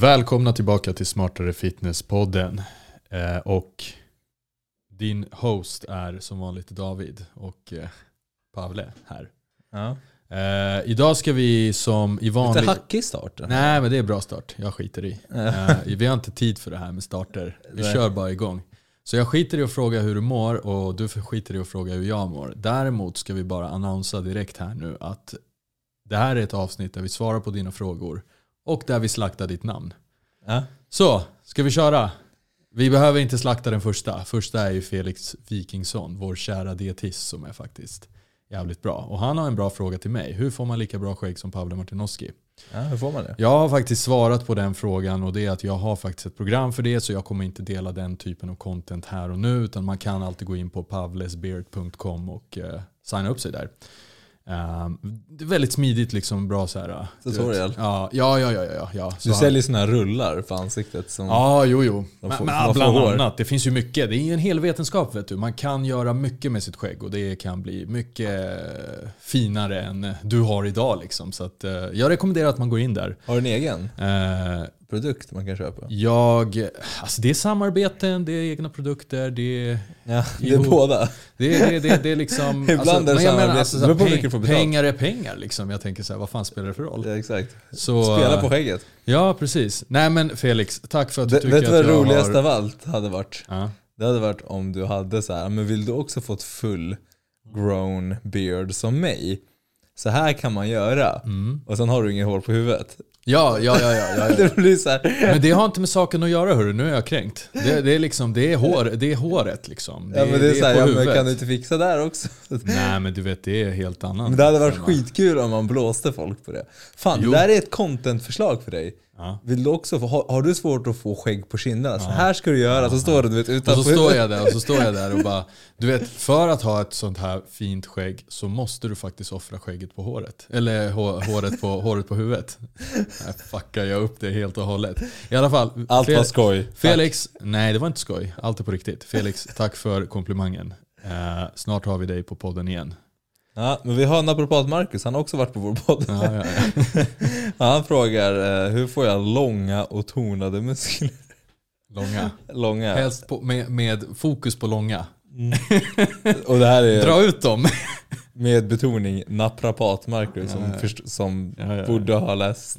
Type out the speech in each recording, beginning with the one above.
Välkomna tillbaka till Smartare Fitness-podden. Eh, och din host är som vanligt David och eh, Pavle här. Ja. Eh, idag ska vi som i vanlig... Lite hackig start. Nej men det är bra start, jag skiter i. Eh, vi har inte tid för det här med starter. Vi Nej. kör bara igång. Så jag skiter i att fråga hur du mår och du skiter i att fråga hur jag mår. Däremot ska vi bara annonsa direkt här nu att det här är ett avsnitt där vi svarar på dina frågor och där vi slaktar ditt namn. Ja. Så, ska vi köra? Vi behöver inte slakta den första. Första är ju Felix Wikingsson, vår kära dietist som är faktiskt jävligt bra. Och han har en bra fråga till mig. Hur får man lika bra skägg som Pavle Martinoski? ja, hur får man det? Jag har faktiskt svarat på den frågan och det är att jag har faktiskt ett program för det så jag kommer inte dela den typen av content här och nu utan man kan alltid gå in på pavlesbeard.com och uh, signa upp sig där. Det är väldigt smidigt liksom, bra så här. du Tutorial. Ja, ja, ja, ja, ja, ja. Så Du säljer såna här rullar för ansiktet som... Ja, jo, jo. Får- men, får bland hår. annat. Det finns ju mycket. Det är en hel vetenskap vet du. Man kan göra mycket med sitt skägg och det kan bli mycket finare än du har idag. Liksom. Så att, eh, jag rekommenderar att man går in där. Har du en egen Eh, produkt man kan köpa? jag, alltså det är samarbeten, det är egna produkter, det är... Ja, det är Jo. båda. Det är, det, är- det, är- det är liksom... Ibland är det men jag menar, alltså, hur peng- får pengar är pengar liksom. Jag tänker så här, vad fan spelar det för roll? Ja, exakt. Så, Spela på skägget. Ja, precis. Nej men Felix, tack för att du Det, tycker vet du att vad jag roligast har... av allt hade varit? Ja. Det hade varit om du hade så här, men vill du också få ett full grown beard som mig? Så här kan man göra. Mm. Och sen har du inget hår på huvudet. Ja, ja, ja, ja, ja, ja. Det blir så här. Men det har inte med saken att göra hörru, nu är jag kränkt. Det, det är liksom, det är, hår, det är håret liksom. Det, Ja men det är så här, ja, men kan du inte fixa där också? Nej men du vet, det är helt annat. Men det hade varit skitkul om man blåste folk på det. Fan, Jo. det där är ett contentförslag för dig. Ja. Vill du också få, har, har du svårt att få skägg på kinderna? Så här ska du göra, så står du vet Och utanför. så står jag där och så står jag där och bara, du vet, för att ha ett sånt här fint skägg så måste du faktiskt offra skägget på håret. Eller hå, håret, på, håret på huvudet. Nej, fuckar jag upp det helt och hållet. I alla fall. Allt Fel- var skoj. Felix, nej det var inte skoj. Allt är på riktigt. Felix, tack för komplimangen. Eh, snart har vi dig på podden igen. Ja, men vi har naprapat Marcus, han har också varit på vår podd. Ja, ja, ja. Han frågar, eh, hur får jag långa och tonade muskler? Långa. Långa. Helst på, med, med fokus på långa. Och det här är Dra ut dem. med betoning naprapat Marcus som, först, som borde ha läst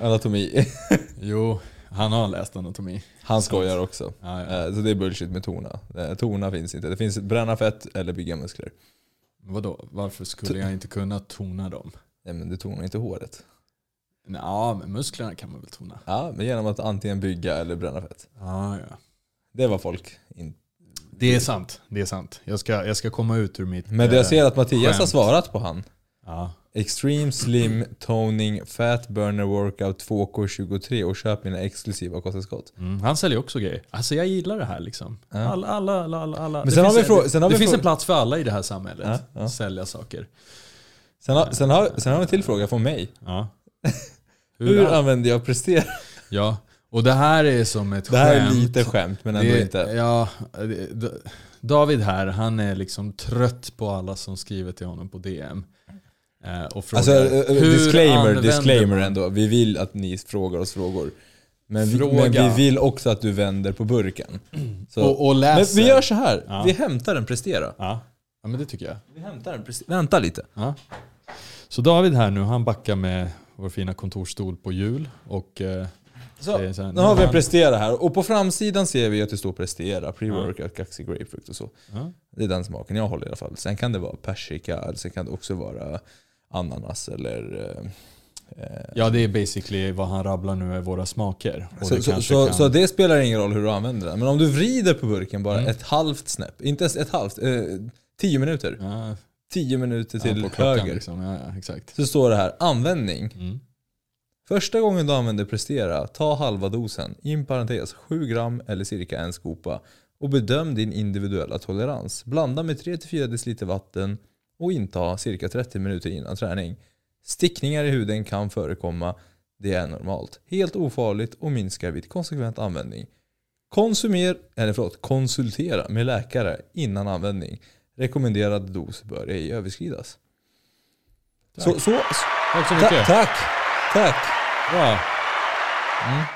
anatomi. jo, han har läst anatomi. Han skojar också. Eh, Så det är bullshit med tona. Eh, Tona finns inte. Det finns bränna fett eller bygga muskler. Vadå, varför skulle jag inte kunna tona dem? Nej men du tonar inte håret. Ja, men musklerna kan man väl tona? Ja, men genom att antingen bygga eller bränna fett. Ja, ja. Det var folk in. Det är sant, det är sant. Jag ska, jag ska komma ut ur mitt... Men jag ser att Mattias har skämt. svarat på han. Ja. Extreme Slim Toning Fat Burner Workout 2K23 och köp mina exklusiva kosttillskott. Mm, han säljer också grejer. Alltså jag gillar det här liksom. Ja. Alla, alla, alla, alla, alla. Men Det finns, det, det en plats för alla i det här samhället. Ja, ja. Sälja saker. Sen har, sen, har, sen har vi en till fråga från mig. Ja. Hur använder jag Prestera? Ja, och det här är som ett Det här är skämt. lite skämt men ändå Det- inte. Ja, det- David här, han är liksom trött på alla som skriver till honom på DM. Eh, och frågar, Alltså, eh, hur disclaimer, disclaimer ändå. Vi vill att ni frågar oss frågor. Men vi, men vi vill också att du vänder på burken. Så. Och, och men läser. vi gör så här. Ja. vi hämtar en Prestera. Ja. ja, men det tycker jag. Vi hämtar en Prestera. Vänta lite. Ja. Så David här nu, han backar med vår fina kontorsstol på hjul. Och eh, Så, så här, nu har vi en Prestera här. Och på framsidan ser vi att det står Prestera, pre-workout, kaxig grapefrukt och så. Ja. Det är den smaken jag håller i alla fall. Sen kan det vara persika, sen kan det också vara ananas eller... eh, Ja, det är basically vad han rabblar nu är våra smaker. Så, det så, så, kan- så det spelar ingen roll hur du använder den. Men om du vrider på burken bara Mm. ett halvt snäpp, inte ens ett halvt, eh, tio minuter. ja, Tio minuter ja, till klockan höger. Liksom. Ja, ja, exakt. Så står det här, användning. Mm. Första gången du använder Prestera, ta halva dosen, in parentes 7 gram eller cirka en skopa och bedöm din individuella tolerans. Blanda med 3-4 deciliter vatten och inta cirka 30 minuter innan träning. Stickningar i huden kan förekomma, det är normalt. Helt ofarligt och minskar vid konsekvent användning. Konsumer, eller förlåt, konsultera med läkare innan användning. Rekommenderad dos bör ej överskridas. Så, så, Tack så ta, mycket. tack! Tack! Bra. Mm.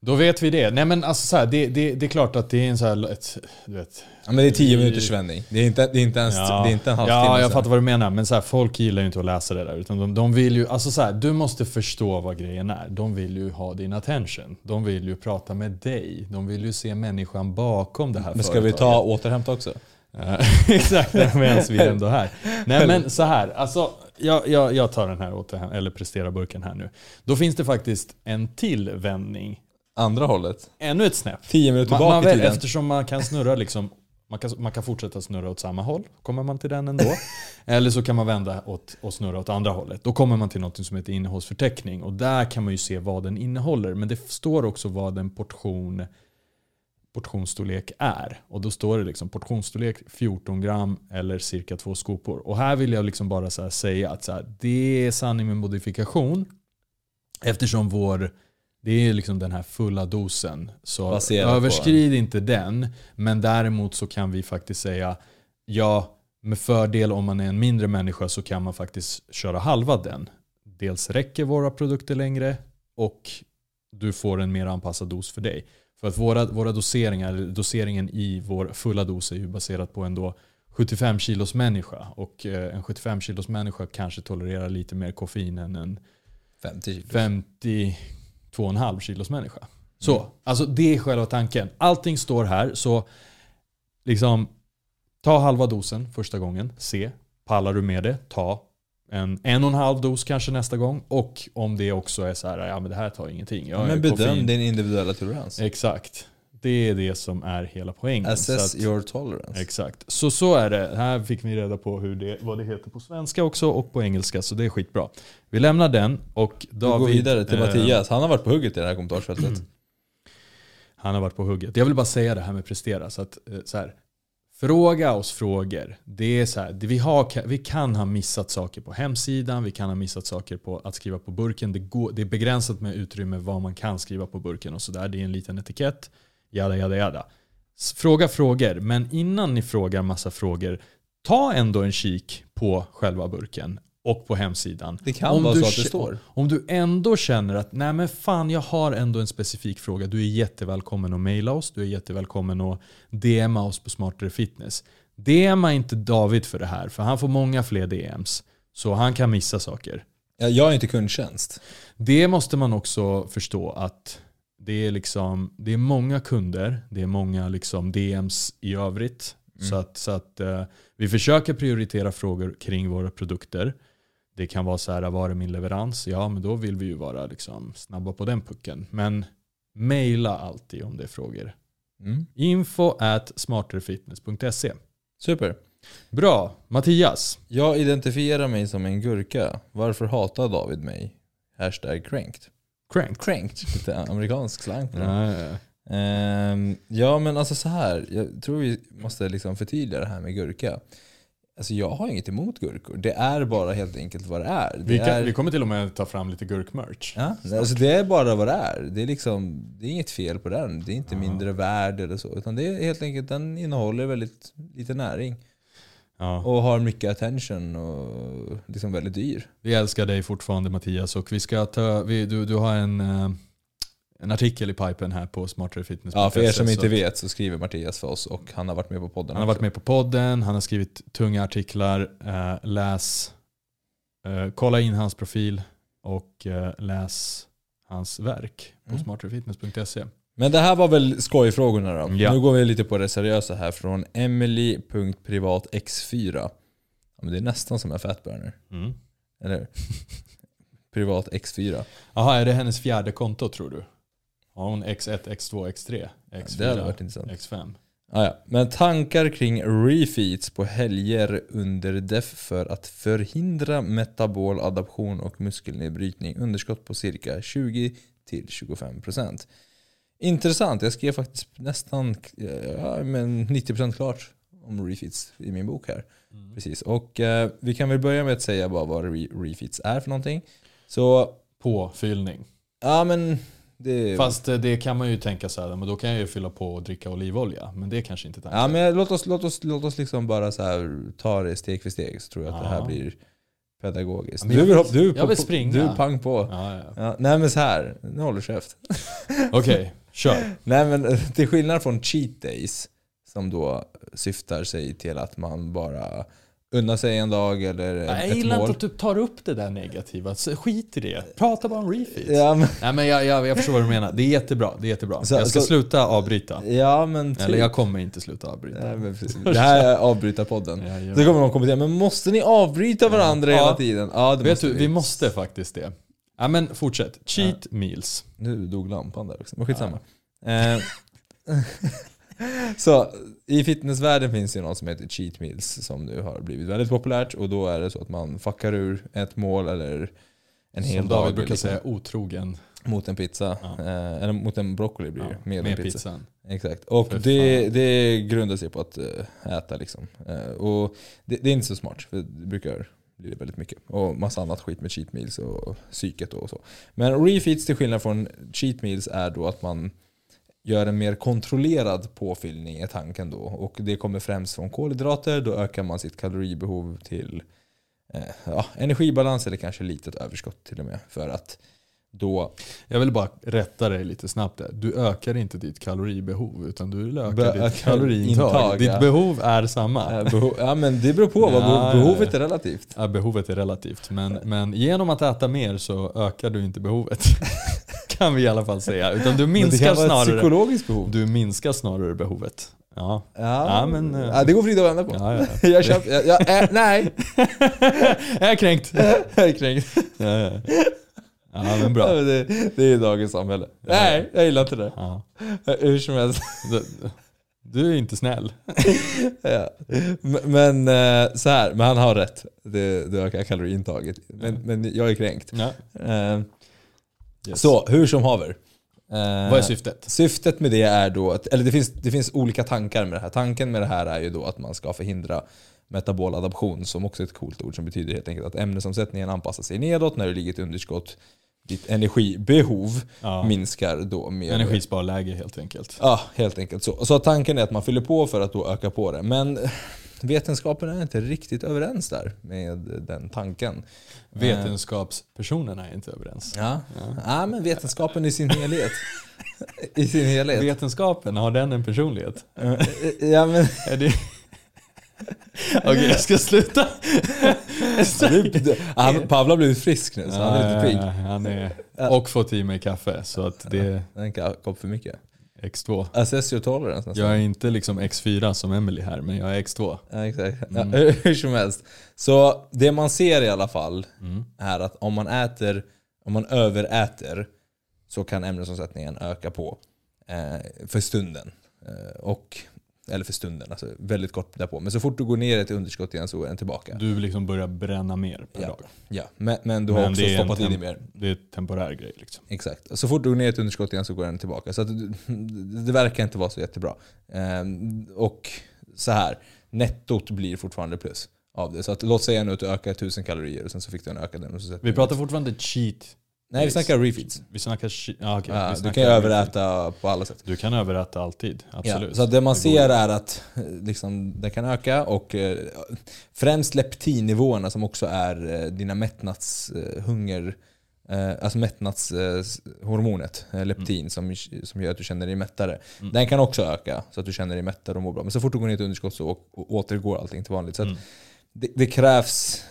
Då vet vi det. Nej men alltså så här, det, det, det är klart att det är en så här, ett, du vet, Ja, men det är 10 minuters vändning. Det är inte, det är inte ens Ja, det är inte en halvtimme. ja jag fattar vad du menar. Men så här, folk gillar ju inte att läsa det där. Utan de, de vill ju, alltså så här, du måste förstå vad grejen är. De vill ju ha din attention. De vill ju prata med dig. De vill ju se människan bakom det här Men ska vi ta företaget. återhämta också? Eh, Exakt, medan vi är ändå här. Nej men så här, alltså, jag, jag, jag tar den här återhäm- eller prestera-burken här nu. Då finns det faktiskt en till vändning. Andra hållet. Ännu ett snäpp. 10 minuter Man, bak man i tiden. eftersom man kan snurra liksom, man kan, man kan fortsätta snurra åt samma håll, kommer man till den ändå. Eller så kan man vända åt, och snurra åt andra hållet. Då kommer man till något som heter innehållsförteckning. Och där kan man ju se vad den innehåller. Men det står också vad en portion portionsstorlek är. Och då står det liksom portionsstorlek 14 gram eller cirka två skopor. Och här vill jag liksom bara säga att det är sanning med modifikation. Eftersom vår, det är liksom den här fulla dosen. Så Baserat överskrid på. inte den. Men däremot så kan vi faktiskt säga, ja med fördel om man är en mindre människa så kan man faktiskt köra halva den. Dels räcker våra produkter längre och du får en mer anpassad dos för dig. För att våra, våra doseringar, doseringen i vår fulla dos är ju baserat på en 75 kilos människa. Och eh, en 75 kilos människa kanske tolererar lite mer koffein än en 50, 50 2,5 kilos människa. Så, mm. alltså det är själva tanken. Allting står här, så liksom ta halva dosen första gången. Se, pallar du med det? Ta en, en och en halv dos kanske nästa gång. Och om det också är så här, ja men det här tar ingenting. Jag men bedöm koffein. din individuella tolerans. Exakt. Det är det som är hela poängen. Assess att- your tolerance. Exakt. Så så är det. Här fick vi reda på hur det, vad det heter på svenska också och på engelska. Så det är skitbra. Vi lämnar den och Vi David... går vidare till eh, Mattias. Han har varit på hugget i det här kommentarsfältet. Han har varit på hugget. Jag vill bara säga det här med prestera. Så att, eh, så här, fråga oss frågor. Det är så här, vi, har, vi kan ha missat saker på hemsidan, vi kan ha missat saker på att skriva på burken. Det, går, det är begränsat med utrymme vad man kan skriva på burken och sådär. Det är en liten etikett. Jada, jada, jada. Fråga frågor, men innan ni frågar massa frågor, ta ändå en kik på själva burken och på hemsidan. Det kan Om vara du så att det står. Om du ändå känner att nej men fan jag har ändå en specifik fråga. Du är jättevälkommen att mejla oss. Du är jättevälkommen att DMa oss på Smartare Fitness. DMa inte David för det här för han får många fler DMs. Så han kan missa saker. Ja, Jag är inte kundtjänst. Det måste man också förstå att det är, liksom, det är många kunder, det är många liksom DMs i övrigt. Mm. Så att, så att eh, vi försöker prioritera frågor kring våra produkter. Det kan vara så här, var är min leverans? Ja, men då vill vi ju vara liksom snabba på den pucken. Men mejla alltid om det är frågor. Mm. Info at smarterfitness.se Super. Bra, Mattias. Jag identifierar mig som en gurka. Varför hatar David mig? Hashtag cranked. Crank. Cranked. Lite amerikansk slang. Ja, ja. Ehm, ja men alltså så här. Jag tror vi måste liksom förtydliga det här med gurka. Alltså jag har inget emot gurkor. Det är bara helt enkelt vad det är. Det Vi, kan, är vi kommer till och med ta fram lite gurkmerch. ja, alltså det är bara vad det är. Det är, liksom, det är inget fel på den. Det är inte mindre värd eller så. Utan det är helt enkelt, den innehåller väldigt lite näring. Ja. Och har mycket attention och liksom väldigt dyr. Vi älskar dig fortfarande Mattias och vi ska ta, vi, du, du har en, eh, en artikel i pipen här på smarterefitness.se. Ja, för er som inte vet så skriver Mattias för oss och han har varit med på podden Han har också. varit med på podden, han har skrivit tunga artiklar. Eh, läs, eh, kolla in hans profil och eh, läs hans verk på Mm. smarterefitness.se. Men det här var väl skojfrågorna då. Ja. Nu går vi lite på det seriösa här från emily.privatx4. Ja, det är nästan som en fatburner. Mm. Eller hur? Privat X4. Jaha, är det hennes fjärde konto tror du? Har hon X1, X2, X3, Ja, X4, det hade varit intressant. X5? Ah, ja. Men tankar kring refeeds på helger under def för att förhindra metabol adaption och muskelnedbrytning. Underskott på cirka 20-25%. Intressant. Jag skrev faktiskt nästan ja, men 90% klart om refeeds i min bok här. Precis. Och eh, vi kan väl börja med att säga bara vad re refeeds är för någonting. Så, Påfyllning. ja men det... Fast eh, det kan man ju tänka så här, men då kan jag ju fylla på och dricka olivolja. Men det är kanske inte tanken. Ja men låt oss, låt oss, låt oss liksom bara så här ta det steg för steg så tror jag att det här blir pedagogiskt. Ja, du, vill, du, jag på- vill springa. Du pang på. Ja. Ja, nej men så här, nu håller du käft. Okej, kör. Nej men till skillnad från cheat days som då syftar sig till att man bara unnar sig en dag eller Jag ett gillar mål. inte att du tar upp det där negativa. Så Skit i det. Prata bara om refeeds. Ja men, Nej men jag, jag, jag förstår vad du menar. Det är jättebra. Det är jättebra. Så- jag ska så- sluta avbryta. ja, men typ. Eller jag kommer inte sluta avbryta. Nej, men precis. Det här är avbrytarpodden. Jajamän. Då kommer någon kommentera, men måste ni avbryta varandra Ja. hela tiden? Ja, det Vet måste du, vi måste faktiskt det. Ja men fortsätt. Cheat meals. Nu dog lampan där också, men skitsamma. Eh, så i fitnessvärlden finns det något som heter cheat meals som nu har blivit väldigt populärt och då är det så att man fuckar ur ett mål eller en hel Som dag David brukar liksom, säga, otrogen. mot en pizza. Ja. Eh, eller mot en broccoli blir det Ja, med, med en pizza. pizzan. Exakt. Och För det, fan. det grundar sig på att eh, äta liksom. Eh, och det, det är inte så smart, för det brukar bli väldigt mycket. Och massa annat skit med cheat meals och psyket och så. Men refeeds till skillnad från cheat meals är då att man gör en mer kontrollerad påfyllning i tanken då. Och det kommer främst från kolhydrater, då ökar man sitt kaloribehov till eh, ja, energibalans eller kanske litet överskott till och med. För att då Jag vill bara rätta dig lite snabbt där. Du ökar inte ditt kaloribehov utan du ökar Be- ditt kaloriintag. intag, Ditt ja. behov är samma. eh, beho- ja men det beror på, vad Ja, beho- ja, behovet är relativt. Ja, behovet är relativt. Men, men genom att äta mer så ökar du inte behovet. kan vi i alla fall säga. Utan du Men det minskar kan vara snarare, psykologiskt behov. du minskar snarare behovet. Ja, Ja, Ja, men, eh, ja, det går Frida att vända på. ja. jag köper, jag, jag, äh, nej. Jag är kränkt. jag är kränkt. Ja, ja. ja men Ja, bra. det, det är dagens samhälle. Nej, jag gillar inte det. Ja. Hur som helst. Du- Du är inte snäll. Ja. Men, eh, så här, men han har rätt. Det, det ökar kaloriintaget. Men, men jag är kränkt. Ja. Eh, Yes. Så, hur som haver. Eh, Vad är syftet? Syftet med det är då, att, eller det finns, det finns olika tankar med det här. Tanken med det här är ju då att man ska förhindra metabol adaption som också är ett coolt ord som betyder helt enkelt att ämnesomsättningen anpassar sig nedåt när du ligger ett underskott. Ditt energibehov Ja. minskar då med Energisparläge helt enkelt. Ja, helt enkelt så. Så tanken är att man fyller på för att då öka på det. Men vetenskapen är inte riktigt överens där med den tanken. Vetenskapspersonerna är inte överens. Ja, ja men vetenskapen i sin helhet. I sin helhet. Vetenskapen, har den en personlighet? Ja, men, Är det... Okej, jag ska sluta. han, Pavla har blivit frisk nu så han är lite pigg. Ja, Han är, och fått i mig kaffe, så att det En kopp för mycket. X2. Assess your tolerance nästan. Jag är inte liksom X4 som Emily här, men jag är X2. Ja, exakt. Ja, Mm. hur som helst. Så det man ser i alla fall Mm. är att om man äter, om man överäter så kan ämnesomsättningen öka på eh, för stunden. Eh, och, eller för stunden, alltså väldigt kort därpå. Men så fort du går ner ett underskott igen så är den tillbaka. Du liksom börjar bränna mer per Ja. dag. Ja, men, men du har Men också stoppat i dig temp- mer. Det är en temporär grej liksom. Exakt. Så fort du går ner ett underskott igen så går den tillbaka. Så det- verkar inte vara så jättebra. Ehm, och så här, nettot blir fortfarande plus av det. Så att, låt säga nu att du ökar 1000 kalorier och sen så fick du en ökad. Vi pratar fortfarande cheat. Nej, vi snackar refeeds. Vi snackar. Ja, okej. Ja, Vi du snackar kan ju refeed. överäta på alla sätt. Du kan överäta alltid, absolut. Ja, så det man går ser är att eh, liksom, det kan öka och eh, främst leptinnivåerna som också är eh, dina mättnadshunger Eh, alltså mättnadshormonet, leptin, som, som gör att du känner dig mättare. Mm. Den kan också öka så att du känner dig mättare och mår bra. Men så fort du går ner i ett underskott så å- återgår allting till vanligt. Så Mm. det, det krävs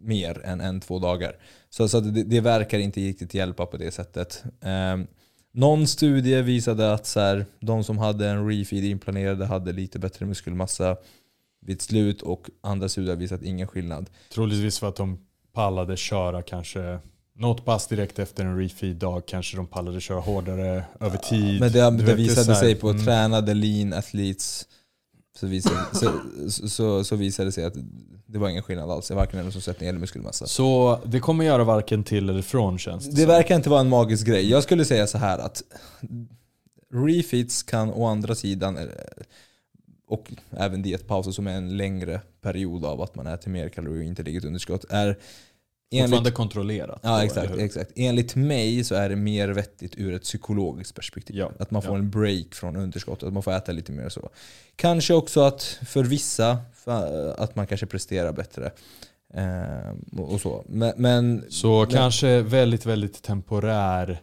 mer än en, två dagar. Så, så det, det verkar inte riktigt hjälpa på det sättet. Eh, någon studie visade att så här, de som hade en refeed inplanerade hade lite bättre muskelmassa vid slut och andra studier visat ingen skillnad. Troligtvis för att de pallade köra kanske något pass direkt efter en refeed-dag. Kanske de pallade köra hårdare över tid. Men det, det visade här, sig på mm, tränade lean athletes så visade, så, så, så visade det sig att det var ingen skillnad alls. Varken ämnesomsättning eller muskelmassa. Så det kommer göra varken till eller från känns det Det som. verkar inte vara en magisk grej. Jag skulle säga så här att refits kan å andra sidan, eh, och även dietpauser som är en längre period av att man äter mer kalorier och inte ligger underskott, är Fortfarande kontrollerat. ja, exakt, exakt. enligt mig så är det mer vettigt ur ett psykologiskt perspektiv. Ja, Att man får ja. en break från underskottet, att man får äta lite mer så. Kanske också att för vissa, att man kanske presterar bättre. Eh, och och så. Men, men Så Men- kanske väldigt, väldigt temporär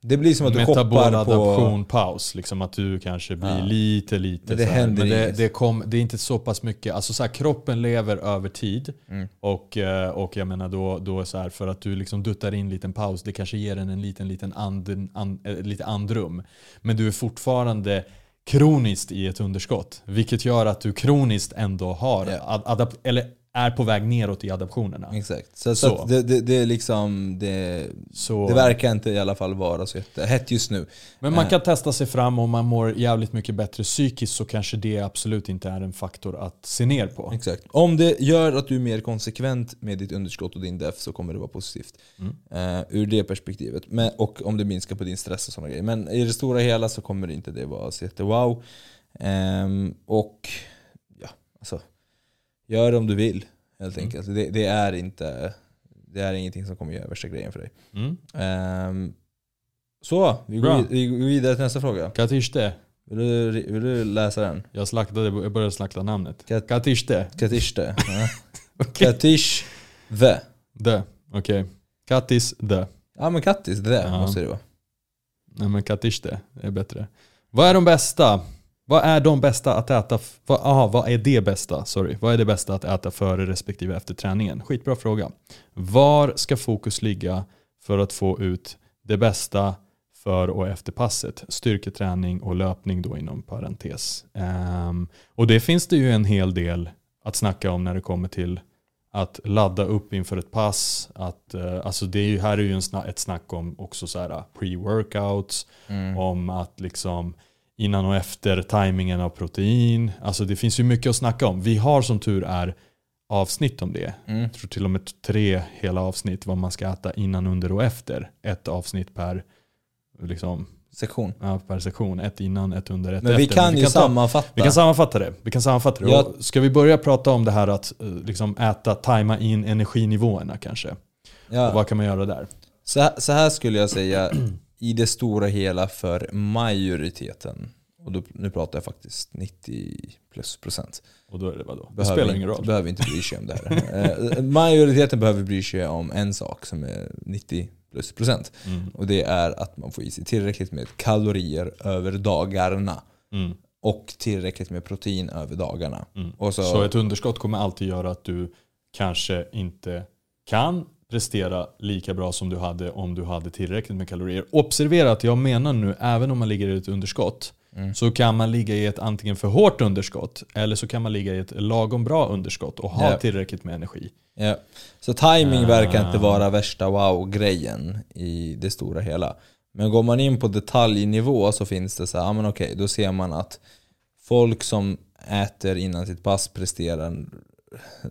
det blir som att du hoppar på... adaption paus. Liksom att du kanske blir Ja. lite, lite Men det så här. händer Men det, det, kom, det är inte så pass mycket. Alltså så här, kroppen lever över tid. Mm. Och, eh, och jag menar då, då så här, för att du liksom duttar in en liten paus, det kanske ger den en liten, liten and, and, eh, lite andrum. Men du är fortfarande kroniskt i ett underskott. Vilket gör att du kroniskt ändå har, ad, adap, eller är på väg neråt i adaptionerna. Exakt. Så, så. Så. Det, det, det är liksom... Det, Så, det verkar inte i alla fall vara så jättehett just nu. Men man Eh. kan testa sig fram om man mår jävligt mycket bättre psykiskt så kanske det absolut inte är en faktor att se ner på. Exakt. Om det gör att du är mer konsekvent med ditt underskott och din def så kommer det vara positivt. Mm. Eh, ur det perspektivet. Men, och om det minskar på din stress och sådana grejer. Men i det stora hela så kommer inte det vara så jättewow. Ehm, och ja, alltså. Gör det om du vill helt Mm. enkelt. Det, det, är inte, det är ingenting som kommer göra värsta grejen för dig. Ehm, så, vi Bra. går, vi går vidare till nästa fråga. Katishte. Vill du, vill du läsa den? Jag, slaktade, jag började slakta namnet. Kat- Katishte. Katishte. Ja. Okej. Katish the. The. Okej. Katis the. Ja men kattis, där Ja. måste det vara. Nej men katishte är bättre. Vad är de bästa? Vad är de bästa att äta? Vad, aha, vad är det bästa? Sorry. Vad är det bästa att äta före respektive efter träningen? Skitbra fråga. Var ska fokus ligga för att få ut det bästa för och efter passet? Styrketräning och löpning då inom parentes. Ehm, och det finns det ju en hel del att snacka om när det kommer till att ladda upp inför ett pass. Att, eh, alltså det är ju, här är ju en sna- ett snack om också så pre-workouts, Mm. om att liksom innan och efter tajmingen av protein. Alltså det finns ju mycket att snacka om. Vi har som tur är avsnitt om det. Mm. Jag tror till och med tre hela avsnitt vad man ska äta innan, under och efter. Ett avsnitt per, liksom, Sektion. ja, per sektion. Ett innan, ett under, ett Men efter. vi kan ju ta- sammanfatta. vi kan sammanfatta det. Vi kan sammanfatta det. Jag- Och ska vi börja prata om det här att eh, liksom äta, tajma in energinivåerna kanske? Och ja. vad kan man göra där? så, så här skulle jag säga i det stora hela för majoriteten. Och då, nu pratar jag faktiskt 90 plus procent. Och då är det vadå? Det Behöver spelar inte- ingen roll. Behöver inte bry sig om det här. Eh, majoriteten behöver bry sig om en sak som är 90 plus procent. Mm. Och det är att man får i sig tillräckligt med kalorier över dagarna. Mm. Och tillräckligt med protein över dagarna. Mm. Och så, Så ett underskott kommer alltid göra att du kanske inte kan prestera lika bra som du hade om du hade tillräckligt med kalorier. Observera att jag menar nu, även om man ligger i ett underskott, Mm. så kan man ligga i ett antingen för hårt underskott eller så kan man ligga i ett lagom bra underskott och ha Ja. tillräckligt med energi. Ja. Så timing verkar inte Ah. vara värsta wow-grejen i det stora hela. Men går man in på detaljnivå så finns det så här, men okej, då ser man att folk som äter innan sitt pass presterar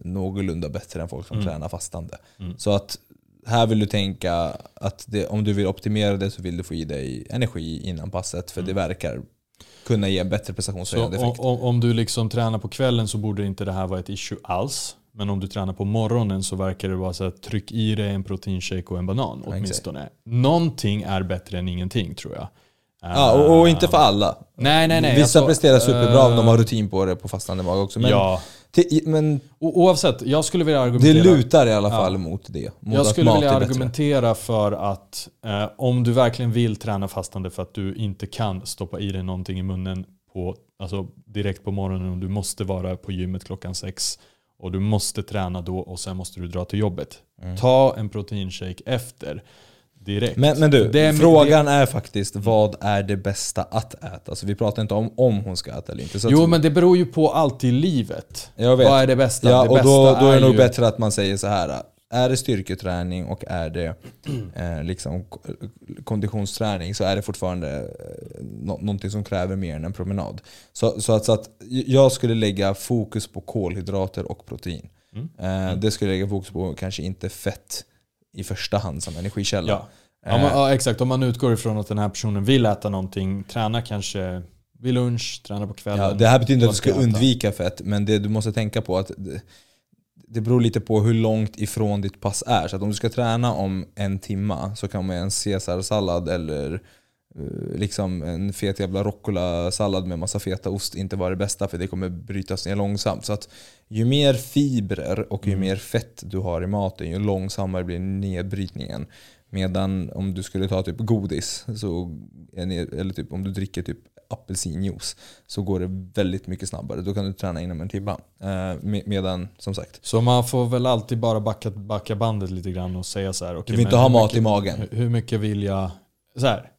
någorlunda bättre än folk som Mm. tränar fastande. Mm. Så att här vill du tänka att det, om du vill optimera det så vill du få i dig energi innan passet för det verkar kunna ge bättre prestationshöjande om, effekt. om- om du liksom tränar på kvällen så borde inte det här vara ett issue alls. Men om du tränar på morgonen så verkar det vara så att tryck i dig en proteinshake och en banan åtminstone. Någonting är bättre än ingenting tror jag. Ja, och, och inte för alla. Nej, nej, nej. Vissa alltså, presterar superbra om de har eh, rutin på det på fastande mage också. Men, ja, men O- oavsett. Jag skulle vilja det argumentera, lutar i alla Ja. fall mot det. Mot jag skulle vilja argumentera för att eh, om du verkligen vill träna fastande för att du inte kan stoppa i dig någonting i munnen på, alltså direkt på morgonen och du måste vara på gymmet klockan sex och du måste träna då och sen måste du dra till jobbet. Ta en proteinshake efter direkt. Mm. Men, men du, är- frågan är faktiskt vad är det bästa att äta? Alltså vi pratar inte om om hon ska äta eller inte. Så att- Jo men det beror ju på allt i livet. Jag vet. Vad är det bästa? ja, det och bästa då, då är det nog ju, bättre att man säger så här. Är det styrketräning och är det eh, liksom ko- konditionsträning så är det fortfarande eh, nå- någonting som kräver mer än en promenad. Så, så, att, så att jag skulle lägga fokus på kolhydrater och protein. Mm. Eh, det skulle jag lägga fokus på kanske inte fett i första hand som energikälla. Ja. Ja, men, ja, exakt. Om man utgår ifrån att den här personen vill äta någonting, träna kanske vid lunch, träna på kvällen. Ja, det här betyder inte att du ska äta? undvika fett, men det du måste tänka på att det, det beror lite på hur långt ifrån ditt pass är. Så att om du ska träna om en timma så kan man en caesarsallad eller eh, liksom en fet jävla rucola-sallad med massa fetaost inte vara det bästa för det kommer brytas ner långsamt. Så att ju mer fibrer och ju Mm. mer fett du har i maten ju långsammare blir nedbrytningen. Medan om du skulle ta typ godis, så, eller typ om du dricker typ apelsinjuice så går det väldigt mycket snabbare. Då kan du träna inom en timme. Eh, med- medan som sagt, Så man får väl alltid bara backa, backa bandet lite grann och säga så här. du okej, vill inte ha mat mycket, i magen. Hur mycket vill jag... Så här.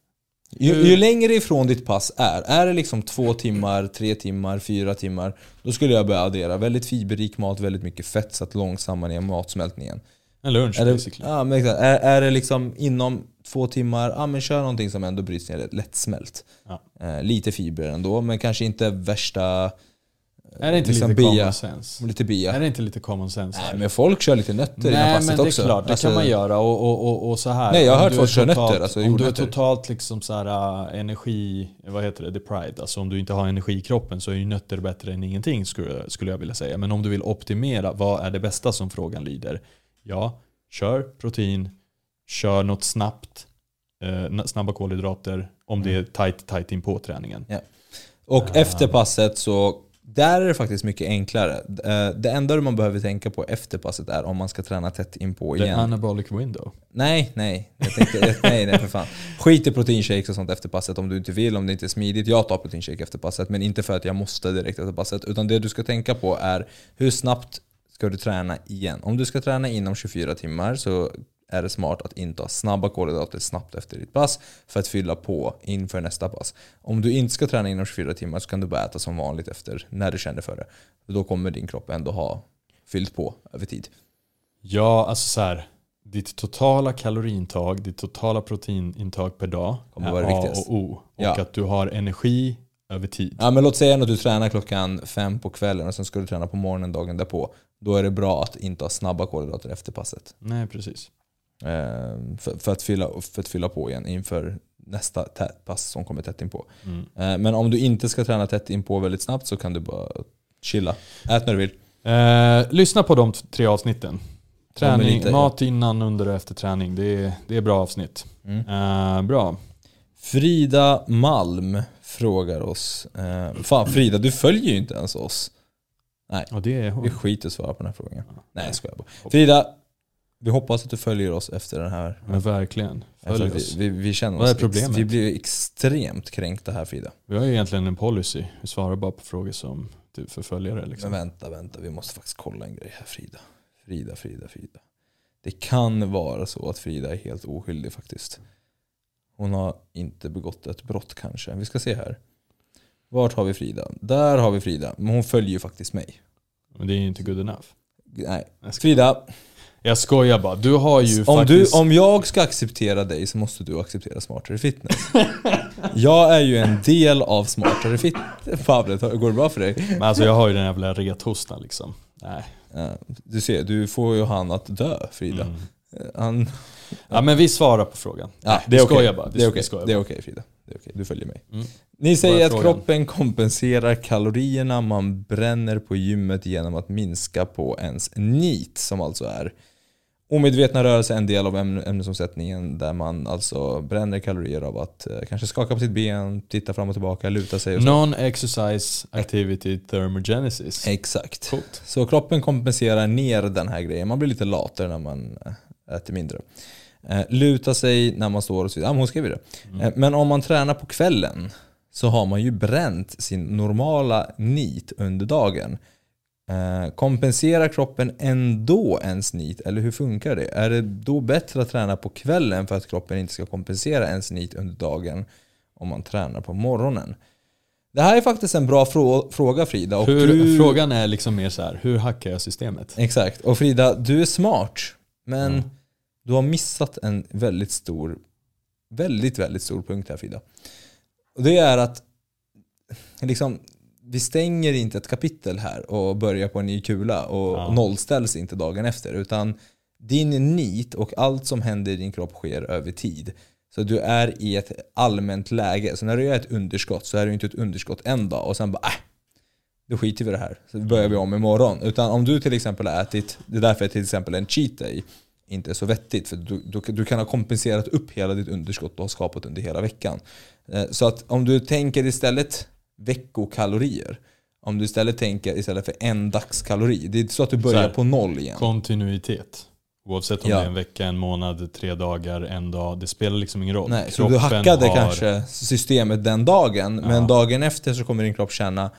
Ju, Hur- ju längre ifrån ditt pass är, är det liksom två timmar, tre timmar, fyra timmar, då skulle jag börja addera väldigt fiberrik mat, väldigt mycket fett så att långsammare ner matsmältningen. En lunch Är det, basically. ja, men exakt. Är, är det liksom inom två timmar, ja men kör någonting som ändå bryts ner lättsmält. Ja. Eh, lite fibrer ändå, men kanske inte värsta... Är det inte lite bia. common sense? Lite bia. Är det inte lite common sense? Nej men folk kör lite nötter i det här Nej passet men det är också. klart, det Alltså, kan man göra och, och, och, och så här. Nej, jag har hört folk köra nötter, alltså Om du är totalt liksom så här, äh, energi, vad heter det, deprived, alltså om du inte har energi i kroppen så är ju nötter bättre än ingenting skulle, skulle jag vilja säga. Men om du vill optimera, vad är det bästa som frågan lyder? Ja, kör protein, kör något snabbt, eh, snabba kolhydrater om det är tight, tight in på träningen. Och efter passet så, där är det faktiskt mycket enklare. Eh, Det enda man behöver tänka på efter passet är om man ska träna tätt inpå The igen. anabolic window. Nej, nej. Jag tänkte, nej, nej för fan. Skit i proteinshakes och sånt efter passet om du inte vill, om det inte är smidigt. Jag tar proteinshake efter passet, men inte för att jag måste direkt efter passet. Utan det du ska tänka på är hur snabbt ska du träna igen? Om du ska träna inom 24 timmar så är det smart att inta snabba kolhydrater snabbt efter ditt pass för att fylla på inför nästa pass. Om du inte ska träna inom 24 timmar så kan du bara äta som vanligt efter när du känner för det. Då kommer din kropp ändå ha fyllt på över tid. Ja, alltså så här. Ditt totala kaloriintag, ditt totala proteinintag per dag Kommer är vara A viktigast. och O. Och Ja. att du har energi över tid. Ja men låt säga att du tränar klockan fem på kvällen och sen ska du träna på morgonen dagen därpå. Då är det bra att inte ha snabba kolhydrater efter passet. Nej, precis. Ehm, för, för, att fylla, för att fylla på igen inför nästa pass som kommer tätt inpå. Mm. Ehm, men om du inte ska träna tätt inpå väldigt snabbt så kan du bara chilla. Ät när du vill. Eh, lyssna på de tre avsnitten. Ja, Träning, lite- mat innan, under och efter träning. Det är, det är bra avsnitt. Mm. Eh, bra. Frida Malm frågar oss. Ehm, fan Frida, du följer ju inte ens oss. Och det är Vi hon. skiter i att svara på den här frågan. Nej jag skojar bara. Frida, vi hoppas att du följer oss efter den här Men verkligen. Alltså, Följ vi, oss. vi, vi känner Vad är problemet? Ex, vi blir extremt kränkta här Frida. Vi har ju egentligen en policy. Vi svarar bara på frågor som typ förföljare. Liksom. Men vänta, vänta. Vi måste faktiskt kolla en grej här Frida. Frida, Frida, Frida. Det kan vara så att Frida är helt oskyldig faktiskt. Hon har inte begått ett brott kanske. Vi ska se här. Vart har vi Frida? Där har vi Frida. Men hon följer ju faktiskt mig. Men det är ju inte good enough. Nej. Frida, jag skojar bara. Du har ju om, faktiskt... du, om jag ska acceptera dig så måste du acceptera Smartare Fitness. jag är ju en del av Smartare Fitness. Pavle, går det bra för dig? Men alltså jag har ju den jävla rethostan liksom. Nej. Ja, du ser, du får ju han att dö Frida. Mm. Han, Ja men vi svarar på frågan. ja, det är okej. skojar bara. Det är Vi skojar Det är bara. okej Frida. Det är okej, du följer mig. Mm. Ni säger att kroppen kompenserar kalorierna man bränner på gymmet genom att minska på ens NEAT som alltså är omedvetna rörelser, en del av ämne- ämnesomsättningen där man alltså bränner kalorier av att eh, kanske skaka på sitt ben, titta fram och tillbaka, luta sig och så. Non-exercise activity thermogenesis. Exakt. Coolt. Så kroppen kompenserar ner den här grejen. Man blir lite latare när man eh, äter mindre. Eh, luta sig när man står och så vidare. Ja, hon skrev ju det. Eh, men om man tränar på kvällen så har man ju bränt sin normala NEAT under dagen. Eh, kompenserar kroppen ändå ens NEAT? Eller hur funkar det? Är det då bättre att träna på kvällen för att kroppen inte ska kompensera ens NEAT under dagen om man tränar på morgonen? Det här är faktiskt en bra frå- fråga Frida. Och Hur, du... Frågan är liksom mer så här, hur hackar jag systemet? Exakt. Och Frida, du är smart. Men Ja. du har missat en väldigt stor, väldigt, väldigt stor punkt här Frida. Och det är att liksom, vi stänger inte ett kapitel här och börjar på en ny kula och Ja. nollställs inte dagen efter. Utan din nit och allt som händer i din kropp sker över tid. Så du är i ett allmänt läge. Så när du är ett underskott så är du inte ett underskott en dag och sen bara äh, då skiter vi i det här. Så börjar vi om imorgon. Utan om du till exempel har ätit, det är därför till exempel en cheat day. inte är så vettigt. För du, du, du kan ha kompenserat upp hela ditt underskott du har skapat under hela veckan. Eh, Så att om du tänker istället veckokalorier. Om du istället tänker istället för en dagskalori. Det är inte så att du börjar här, på noll igen. Kontinuitet. Oavsett om Ja. det är en vecka, en månad, tre dagar, en dag. Det spelar liksom ingen roll. Nej, så du hackade har- kanske systemet den dagen, men Ja. dagen efter så kommer din kropp känna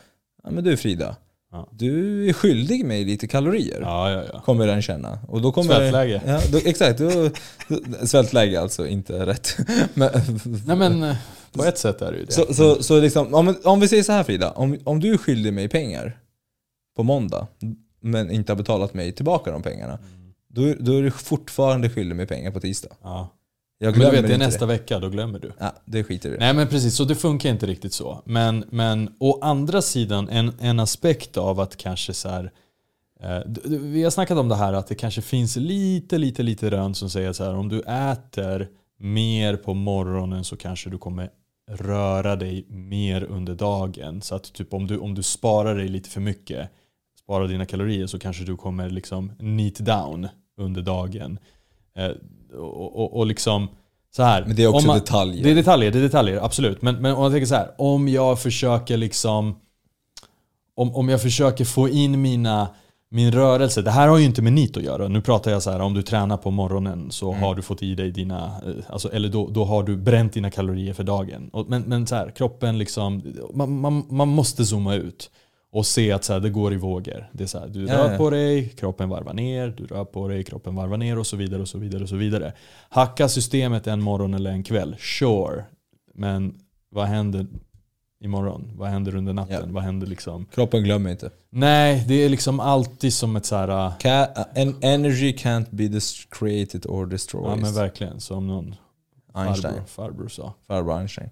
Ja men du Frida, Ja. du är skyldig mig lite kalorier. Ja, ja, ja. Kommer den känna. Och då kommer Svältläge. Ja, då, exakt. Då, svältläge alltså, inte rätt. Men, Nej men på ett sätt är det ju det. så, så, så liksom, om, om vi säger så här Frida, om, om du är skyldig mig pengar på måndag, men inte har betalat mig tillbaka de pengarna, Mm. då, då är du fortfarande skyldig mig pengar på tisdag. ja. Jag Men du glömmer vet, det är nästa det. vecka, då glömmer du. Ja, det skiter i. Nej men precis, så det funkar inte riktigt så. Men, men å andra sidan, en, en aspekt av att kanske så här, eh, vi har snackat om det här att det kanske finns lite, lite, lite rön som säger så här om du äter mer på morgonen så kanske du kommer röra dig mer under dagen. Så att typ om du, om du sparar dig lite för mycket, sparar dina kalorier så kanske du kommer liksom neat down under dagen. Eh, och, och, och liksom så här. Men det är också man- detaljer. Det är detaljer, det är detaljer, absolut. Men, men om jag tänker så här, om jag försöker liksom om, om jag försöker få in mina min rörelse, det här har ju inte med NIT att göra. Nu pratar jag så här, om du tränar på morgonen så Mm. har du fått i dig dina, eh, alltså, eller då, då har du bränt dina kalorier för dagen. Och, men, men så här, kroppen liksom, man, man, man måste zooma ut och se att så här, det går i vågor. Det är så här, du Ja, rör ja. på dig, kroppen varvar ner, du rör på dig, kroppen varvar ner och så vidare och så vidare och så vidare. Hacka systemet en morgon eller en kväll, sure. Men vad händer imorgon? Vad händer under natten? Ja. Vad händer liksom? Kroppen glömmer inte. Nej, det är liksom alltid som ett så här, äh, en energy can't be created or destroyed. ja men verkligen, som någon Einstein. farbror, farbror sa. Farbror Einstein.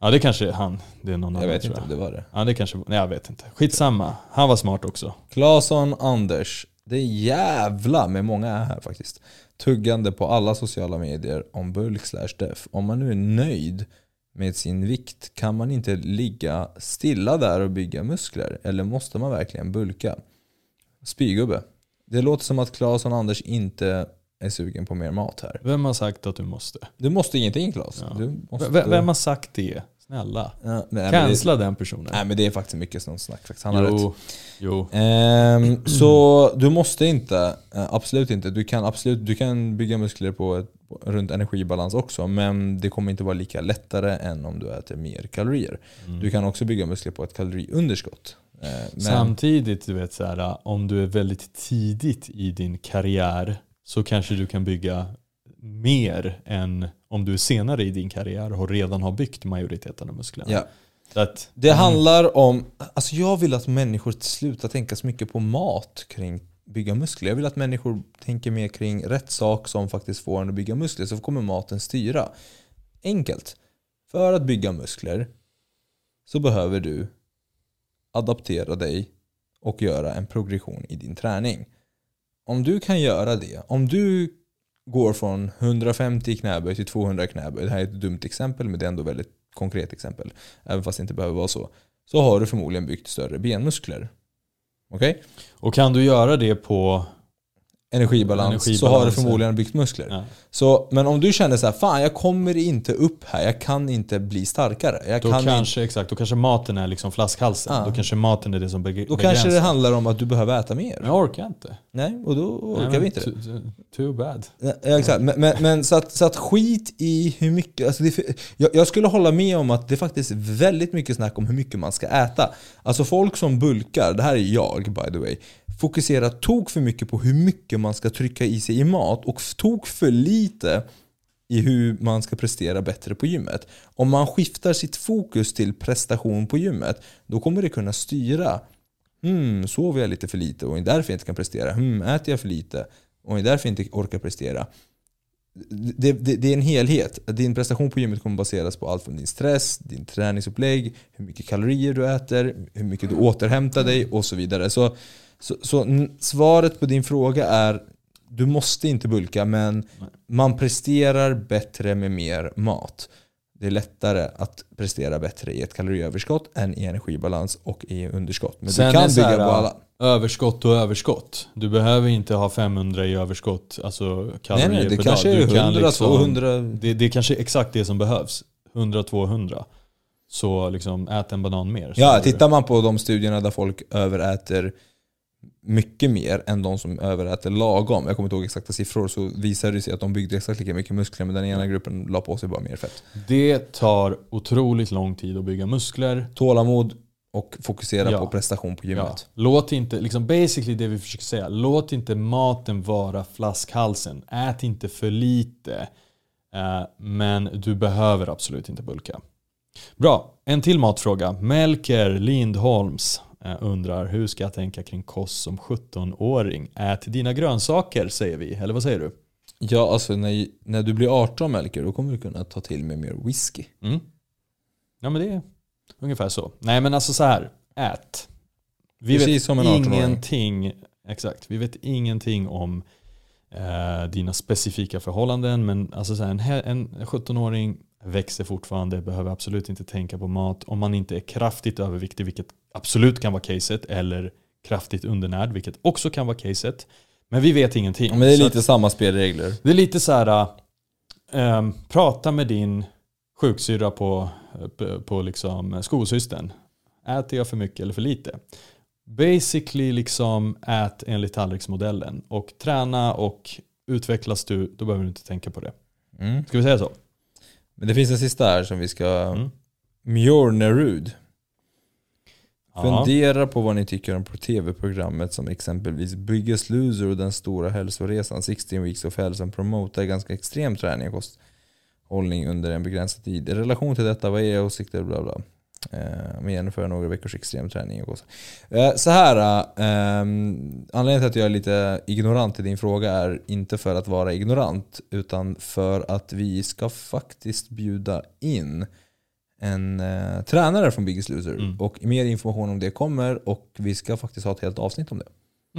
Ja det kanske är han, det är någon Jag annan vet inte om det var det. Ja det kanske, nej jag vet inte. Skitsamma, han var smart också. Claesson Anders. Det är jävla med många är här faktiskt. Tuggande på alla sociala medier om bulk slash def. Om man nu är nöjd med sin vikt kan man inte ligga stilla där och bygga muskler. Eller måste man verkligen bulka? Spygubbe. Det låter som att Claesson Anders inte är sugen på mer mat här. Vem har sagt att du måste? Du måste ingenting Claes. Ja. Du måste... Vem har sagt det? Snälla. Ja, nej, men det, Cancella den personen. nej men det är faktiskt mycket sånt snack faktiskt. Han har rätt. jo, jo. Ehm, så du måste inte, eh, absolut inte. Du kan absolut du kan bygga muskler på ett, runt energibalans också. Men det kommer inte vara lika lättare än om du äter mer kalorier. Mm. Du kan också bygga muskler på ett kaloriunderskott. Eh, men, Samtidigt, du vet så här, om du är väldigt tidigt i din karriär så kanske du kan bygga mer än om du är senare i din karriär och redan har byggt majoriteten av musklerna. ja. Att, Det handlar om, alltså jag vill att människor slutar tänka så mycket på mat kring bygga muskler. Jag vill att människor tänker mer kring rätt sak som faktiskt får en att bygga muskler. Så kommer maten styra. Enkelt. För att bygga muskler så behöver du adaptera dig och göra en progression i din träning. Om du kan göra det, om du går från 150 knäböj till 200 knäböj, det här är ett dumt exempel men det är ändå ett väldigt konkret exempel, även fast det inte behöver vara så, så har du förmodligen byggt större benmuskler. Okej? och kan du göra det på... Energibalans, så har du Energibalans, förmodligen byggt muskler. Ja, Så, men om du känner så här, fan jag kommer inte upp här, jag kan inte bli starkare. Jag då, kan inte, kanske, exakt, då kanske maten är liksom flaskhalsen. Ja. Då kanske maten är det som beg- då kanske det begränsar. handlar om att du behöver äta mer. Men jag orkar inte. Nej, och då orkar Nej, vi inte det. too, bad. Ja, exakt. Men, men, men så, att, så att skit i hur mycket... Alltså det, jag, jag skulle hålla med om att det är faktiskt väldigt mycket snack om hur mycket man ska äta. Alltså folk som bulkar, det här är jag by the way, fokuserar tok för mycket på hur mycket man ska trycka i sig i mat och tok för lite i hur man ska prestera bättre på gymmet. Om man skiftar sitt fokus till prestation på gymmet, då kommer det kunna styra Hmm, sover jag lite för lite och är därför jag inte kan prestera? Hmm, äter jag för lite och är därför jag inte orkar prestera? Det, det, det är en helhet. Din prestation på gymmet kommer baseras på allt från din stress, din träningsupplägg, hur mycket kalorier du äter, hur mycket du återhämtar dig och så vidare. Så, så, så svaret på din fråga är du måste inte bulka men man presterar bättre med mer mat. det är lättare att prestera bättre i ett kaloriöverskott än i energibalans och i underskott. Men Sen du kan bygga här, på alla. Överskott och överskott. Du behöver inte ha 500 i överskott, alltså Nej, kalorier nej, det per kanske dag. är Du kan 100, liksom- 200. Det, det är kanske exakt det som behövs. 100-200. Så liksom ät en banan mer. Ja, tittar man på de studierna där folk överäter mycket mer än de som överäter lagom, jag kommer inte ihåg exakta siffror, så visar det sig att de byggde exakt lika mycket muskler men den ena gruppen la på sig bara mer fett. Det tar otroligt lång tid att bygga muskler. Tålamod och fokusera Ja. på prestation på Ja. gymmet. Låt inte, liksom basically det vi försöker säga, låt inte maten vara flaskhalsen. Ät inte för lite. Eh, men du behöver absolut inte bulka. Bra, en till matfråga. Melker Lindholms undrar hur ska jag tänka kring kost som 17-åring? Ät dina grönsaker säger vi, eller vad säger du? Ja, alltså när, när du blir 18 Melker, då kommer du kunna ta till med mer whisky. Mm. Ja men det är ungefär så. Nej men alltså så här, ät. Vi Precis vet som en 18-åring. ingenting, exakt, vi vet ingenting om eh, dina specifika förhållanden men alltså så här, en, en 17-åring växer fortfarande, behöver absolut inte tänka på mat om man inte är kraftigt överviktig, vilket absolut kan vara caset, eller kraftigt undernärd, vilket också kan vara caset. Men vi vet ingenting. Men det är lite samma spelregler. det är lite så här, ähm, prata med din sjuksyrra på, på, på liksom skolsystern. Äter jag för mycket eller för lite? Basically liksom ät enligt tallriksmodellen och träna och utvecklas du, då behöver du inte tänka på det. Mm. Ska vi säga så? Men det finns en sista här som vi ska... Mm. Mjornerud. Ja. Fundera på vad ni tycker om på tv-programmet som exempelvis Biggest Loser och Den Stora Hälsoresan 16 Weeks of Health som promotar ganska extrem träning och kosthållning under en begränsad tid. I relation till detta, vad är era åsikter? Bla bla. Eh, med genomföra några veckors extrem träning och kost. Eh, så här, eh, anledningen till att jag är lite ignorant i din fråga är inte för att vara ignorant utan för att vi ska faktiskt bjuda in en eh, tränare från Biggest Loser. Mm. Och mer information om det kommer och vi ska faktiskt ha ett helt avsnitt om det.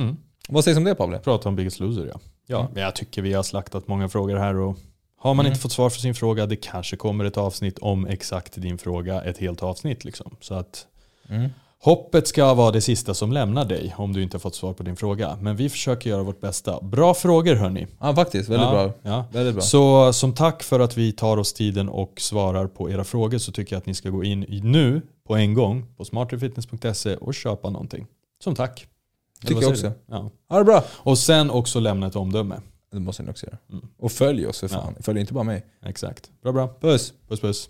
Mm. Vad sägs om det Pavle? Prata om Biggest Loser ja. Ja, Mm. men jag tycker vi har slaktat många frågor här och har man Mm. inte fått svar för sin fråga, det kanske kommer ett avsnitt om exakt din fråga, ett helt avsnitt liksom. Så att Mm. Hoppet ska vara det sista som lämnar dig om du inte har fått svar på din fråga. Men vi försöker göra vårt bästa. Bra frågor hörni. Ja faktiskt, väldigt ja, bra. Ja. Väldigt bra. Så som tack för att vi tar oss tiden och svarar på era frågor så tycker jag att ni ska gå in nu på en gång på smarterfitness.se och köpa någonting. Som tack. Tycker jag också. du? Ja. Ha det bra. Och sen också lämna ett omdöme. Det måste ni också göra. Mm. Och följ oss för fan. Följ inte bara mig. Exakt. Bra bra. Puss. Puss puss.